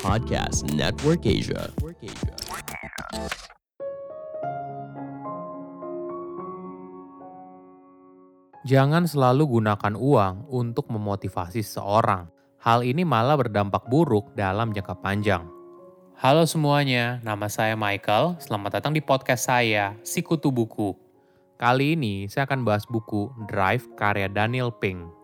Podcast Network Asia. Jangan selalu gunakan uang untuk memotivasi seseorang. Hal ini malah berdampak buruk dalam jangka panjang. Halo semuanya, nama saya Michael. Selamat datang di podcast saya, Sikutu Buku. Kali ini saya akan bahas buku Drive karya Daniel Pink.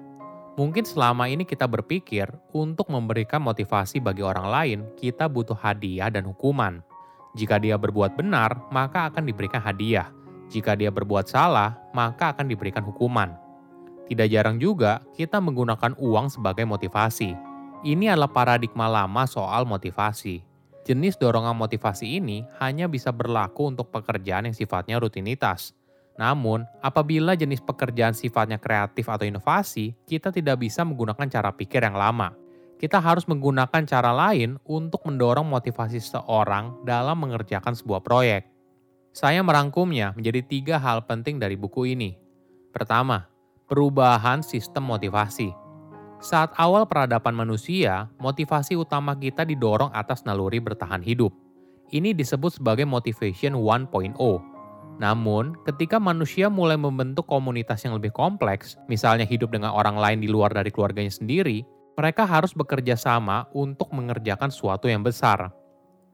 Mungkin selama ini kita berpikir untuk memberikan motivasi bagi orang lain, kita butuh hadiah dan hukuman. Jika dia berbuat benar, maka akan diberikan hadiah. Jika dia berbuat salah, maka akan diberikan hukuman. Tidak jarang juga kita menggunakan uang sebagai motivasi. Ini adalah paradigma lama soal motivasi. Jenis dorongan motivasi ini hanya bisa berlaku untuk pekerjaan yang sifatnya rutinitas. Namun, apabila jenis pekerjaan sifatnya kreatif atau inovasi, kita tidak bisa menggunakan cara pikir yang lama. Kita harus menggunakan cara lain untuk mendorong motivasi seseorang dalam mengerjakan sebuah proyek. Saya merangkumnya menjadi tiga hal penting dari buku ini. Pertama, perubahan sistem motivasi. Saat awal peradaban manusia, motivasi utama kita didorong atas naluri bertahan hidup. Ini disebut sebagai motivation 1.0. Namun, ketika manusia mulai membentuk komunitas yang lebih kompleks, misalnya hidup dengan orang lain di luar dari keluarganya sendiri, mereka harus bekerja sama untuk mengerjakan sesuatu yang besar.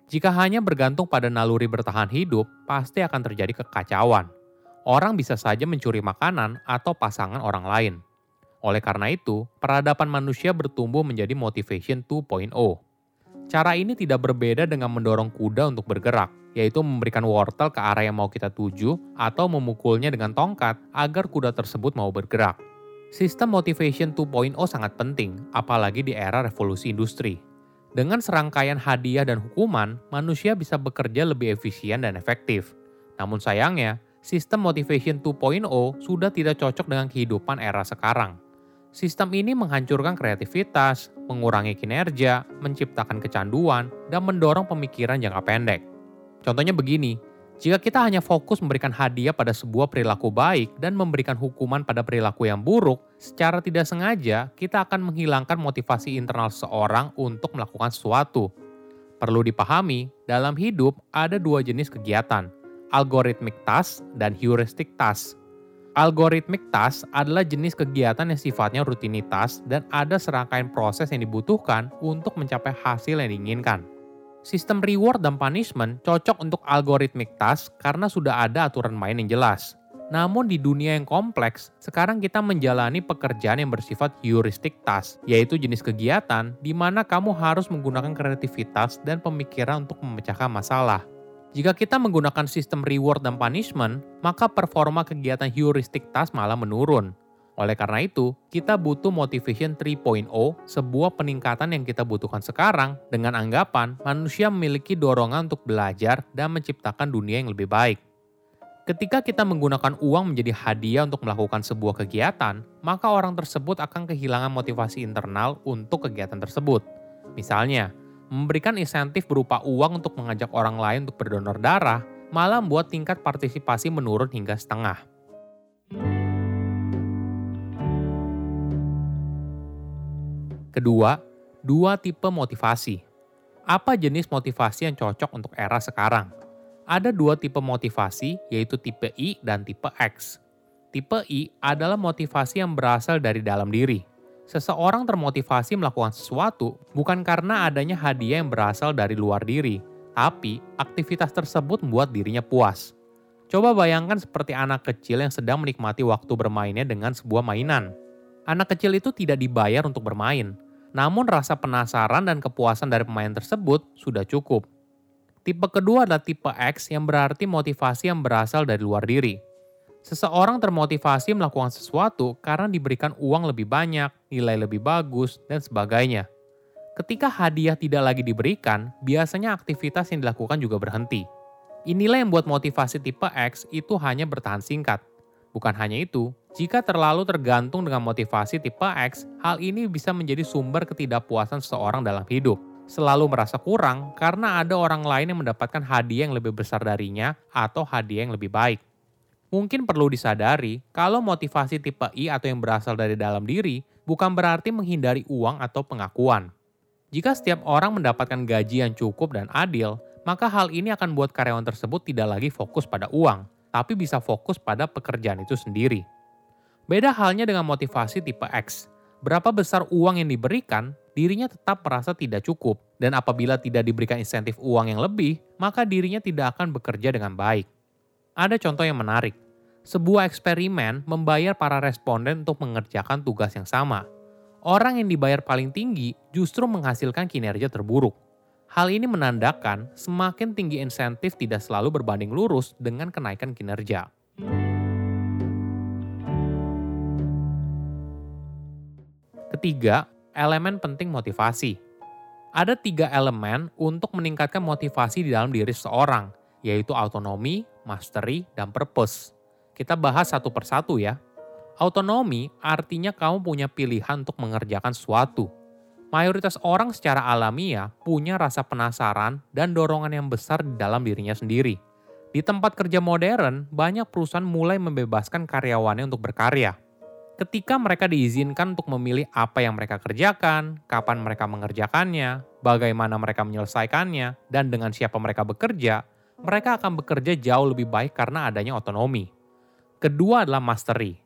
Jika hanya bergantung pada naluri bertahan hidup, pasti akan terjadi kekacauan orang bisa saja mencuri makanan atau pasangan orang lain. Oleh karena itu, peradaban manusia bertumbuh menjadi motivation 2.0. Cara ini tidak berbeda dengan mendorong kuda untuk bergerak, yaitu memberikan wortel ke arah yang mau kita tuju atau memukulnya dengan tongkat agar kuda tersebut mau bergerak. Sistem motivation 2.0 sangat penting, apalagi di era revolusi industri. Dengan serangkaian hadiah dan hukuman, manusia bisa bekerja lebih efisien dan efektif. Namun sayangnya, sistem motivation 2.0 sudah tidak cocok dengan kehidupan era sekarang. Sistem ini menghancurkan kreativitas, mengurangi kinerja, menciptakan kecanduan, dan mendorong pemikiran jangka pendek. Contohnya begini, jika kita hanya fokus memberikan hadiah pada sebuah perilaku baik dan memberikan hukuman pada perilaku yang buruk, secara tidak sengaja kita akan menghilangkan motivasi internal seseorang untuk melakukan sesuatu. Perlu dipahami, dalam hidup ada dua jenis kegiatan, algorithmic task, dan heuristic task. Algorithmic task adalah jenis kegiatan yang sifatnya rutinitas dan ada serangkaian proses yang dibutuhkan untuk mencapai hasil yang diinginkan. Sistem reward dan punishment cocok untuk algorithmic task karena sudah ada aturan main yang jelas. Namun di dunia yang kompleks, sekarang kita menjalani pekerjaan yang bersifat heuristic task, yaitu jenis kegiatan di mana kamu harus menggunakan kreativitas dan pemikiran untuk memecahkan masalah. Jika kita menggunakan sistem reward dan punishment, maka performa kegiatan heuristic task malah menurun. Oleh karena itu, kita butuh motivation 3.0, sebuah peningkatan yang kita butuhkan sekarang dengan anggapan manusia memiliki dorongan untuk belajar dan menciptakan dunia yang lebih baik. Ketika kita menggunakan uang menjadi hadiah untuk melakukan sebuah kegiatan, maka orang tersebut akan kehilangan motivasi internal untuk kegiatan tersebut. Misalnya, memberikan insentif berupa uang untuk mengajak orang lain untuk berdonor darah, malah membuat tingkat partisipasi menurun hingga setengah. Kedua, dua tipe motivasi. Apa jenis motivasi yang cocok untuk era sekarang? Ada dua tipe motivasi, yaitu tipe I dan tipe X. Tipe I adalah motivasi yang berasal dari dalam diri, Seseorang termotivasi melakukan sesuatu bukan karena adanya hadiah yang berasal dari luar diri, tapi aktivitas tersebut membuat dirinya puas. Coba bayangkan seperti anak kecil yang sedang menikmati waktu bermainnya dengan sebuah mainan. Anak kecil itu tidak dibayar untuk bermain, namun rasa penasaran dan kepuasan dari pemain tersebut sudah cukup. Tipe kedua adalah tipe X yang berarti motivasi yang berasal dari luar diri. Seseorang termotivasi melakukan sesuatu karena diberikan uang lebih banyak, nilai lebih bagus, dan sebagainya. Ketika hadiah tidak lagi diberikan, biasanya aktivitas yang dilakukan juga berhenti. Inilah yang membuat motivasi tipe X itu hanya bertahan singkat. Bukan hanya itu, jika terlalu tergantung dengan motivasi tipe X, hal ini bisa menjadi sumber ketidakpuasan seseorang dalam hidup. Selalu merasa kurang karena ada orang lain yang mendapatkan hadiah yang lebih besar darinya atau hadiah yang lebih baik. Mungkin perlu disadari kalau motivasi tipe I atau yang berasal dari dalam diri bukan berarti menghindari uang atau pengakuan. Jika setiap orang mendapatkan gaji yang cukup dan adil, maka hal ini akan buat karyawan tersebut tidak lagi fokus pada uang, tapi bisa fokus pada pekerjaan itu sendiri. Beda halnya dengan motivasi tipe X. Berapa besar uang yang diberikan, dirinya tetap merasa tidak cukup, dan apabila tidak diberikan insentif uang yang lebih, maka dirinya tidak akan bekerja dengan baik. Ada contoh yang menarik. Sebuah eksperimen membayar para responden untuk mengerjakan tugas yang sama, orang yang dibayar paling tinggi justru menghasilkan kinerja terburuk. Hal ini menandakan semakin tinggi insentif tidak selalu berbanding lurus dengan kenaikan kinerja. Ketiga, elemen penting motivasi. Ada tiga elemen untuk meningkatkan motivasi di dalam diri seseorang, yaitu autonomi, mastery, dan purpose. Kita bahas satu persatu ya. Autonomi artinya kamu punya pilihan untuk mengerjakan sesuatu. Mayoritas orang secara alamiah punya rasa penasaran dan dorongan yang besar di dalam dirinya sendiri. Di tempat kerja modern, banyak perusahaan mulai membebaskan karyawannya untuk berkarya. Ketika mereka diizinkan untuk memilih apa yang mereka kerjakan, kapan mereka mengerjakannya, bagaimana mereka menyelesaikannya, dan dengan siapa mereka bekerja, mereka akan bekerja jauh lebih baik karena adanya otonomi. Kedua adalah mastery,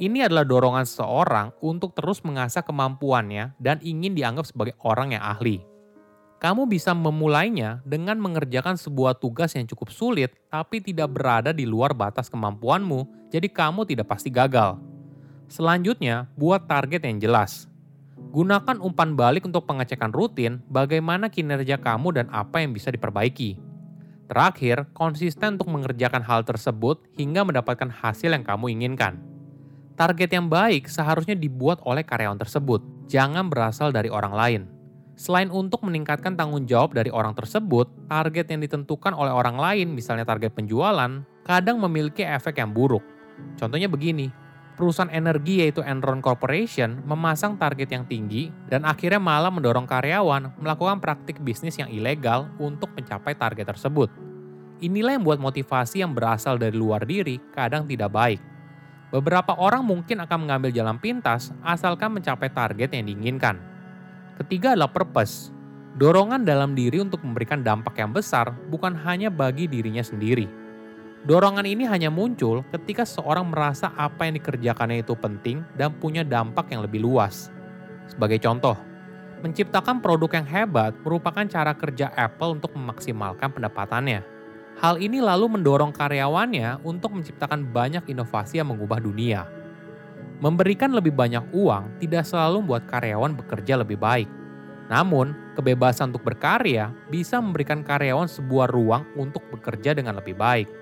ini adalah dorongan seseorang untuk terus mengasah kemampuannya dan ingin dianggap sebagai orang yang ahli. Kamu bisa memulainya dengan mengerjakan sebuah tugas yang cukup sulit, tapi tidak berada di luar batas kemampuanmu, jadi kamu tidak pasti gagal. Selanjutnya, buat target yang jelas. Gunakan umpan balik untuk pengecekan rutin bagaimana kinerja kamu dan apa yang bisa diperbaiki. Terakhir, konsisten untuk mengerjakan hal tersebut hingga mendapatkan hasil yang kamu inginkan. Target yang baik seharusnya dibuat oleh karyawan tersebut, jangan berasal dari orang lain. Selain untuk meningkatkan tanggung jawab dari orang tersebut, target yang ditentukan oleh orang lain, misalnya target penjualan, kadang memiliki efek yang buruk. Contohnya begini, perusahaan energi yaitu Enron Corporation memasang target yang tinggi dan akhirnya malah mendorong karyawan melakukan praktik bisnis yang ilegal untuk mencapai target tersebut. Inilah yang membuat motivasi yang berasal dari luar diri kadang tidak baik Beberapa orang mungkin akan mengambil jalan pintas asalkan mencapai target yang diinginkan. Ketiga adalah purpose. Dorongan dalam diri untuk memberikan dampak yang besar bukan hanya bagi dirinya sendiri. Dorongan ini hanya muncul ketika seorang merasa apa yang dikerjakannya itu penting dan punya dampak yang lebih luas. Sebagai contoh, menciptakan produk yang hebat merupakan cara kerja Apple untuk memaksimalkan pendapatannya. Hal ini lalu mendorong karyawannya untuk menciptakan banyak inovasi yang mengubah dunia. Memberikan lebih banyak uang tidak selalu membuat karyawan bekerja lebih baik. Namun, kebebasan untuk berkarya bisa memberikan karyawan sebuah ruang untuk bekerja dengan lebih baik.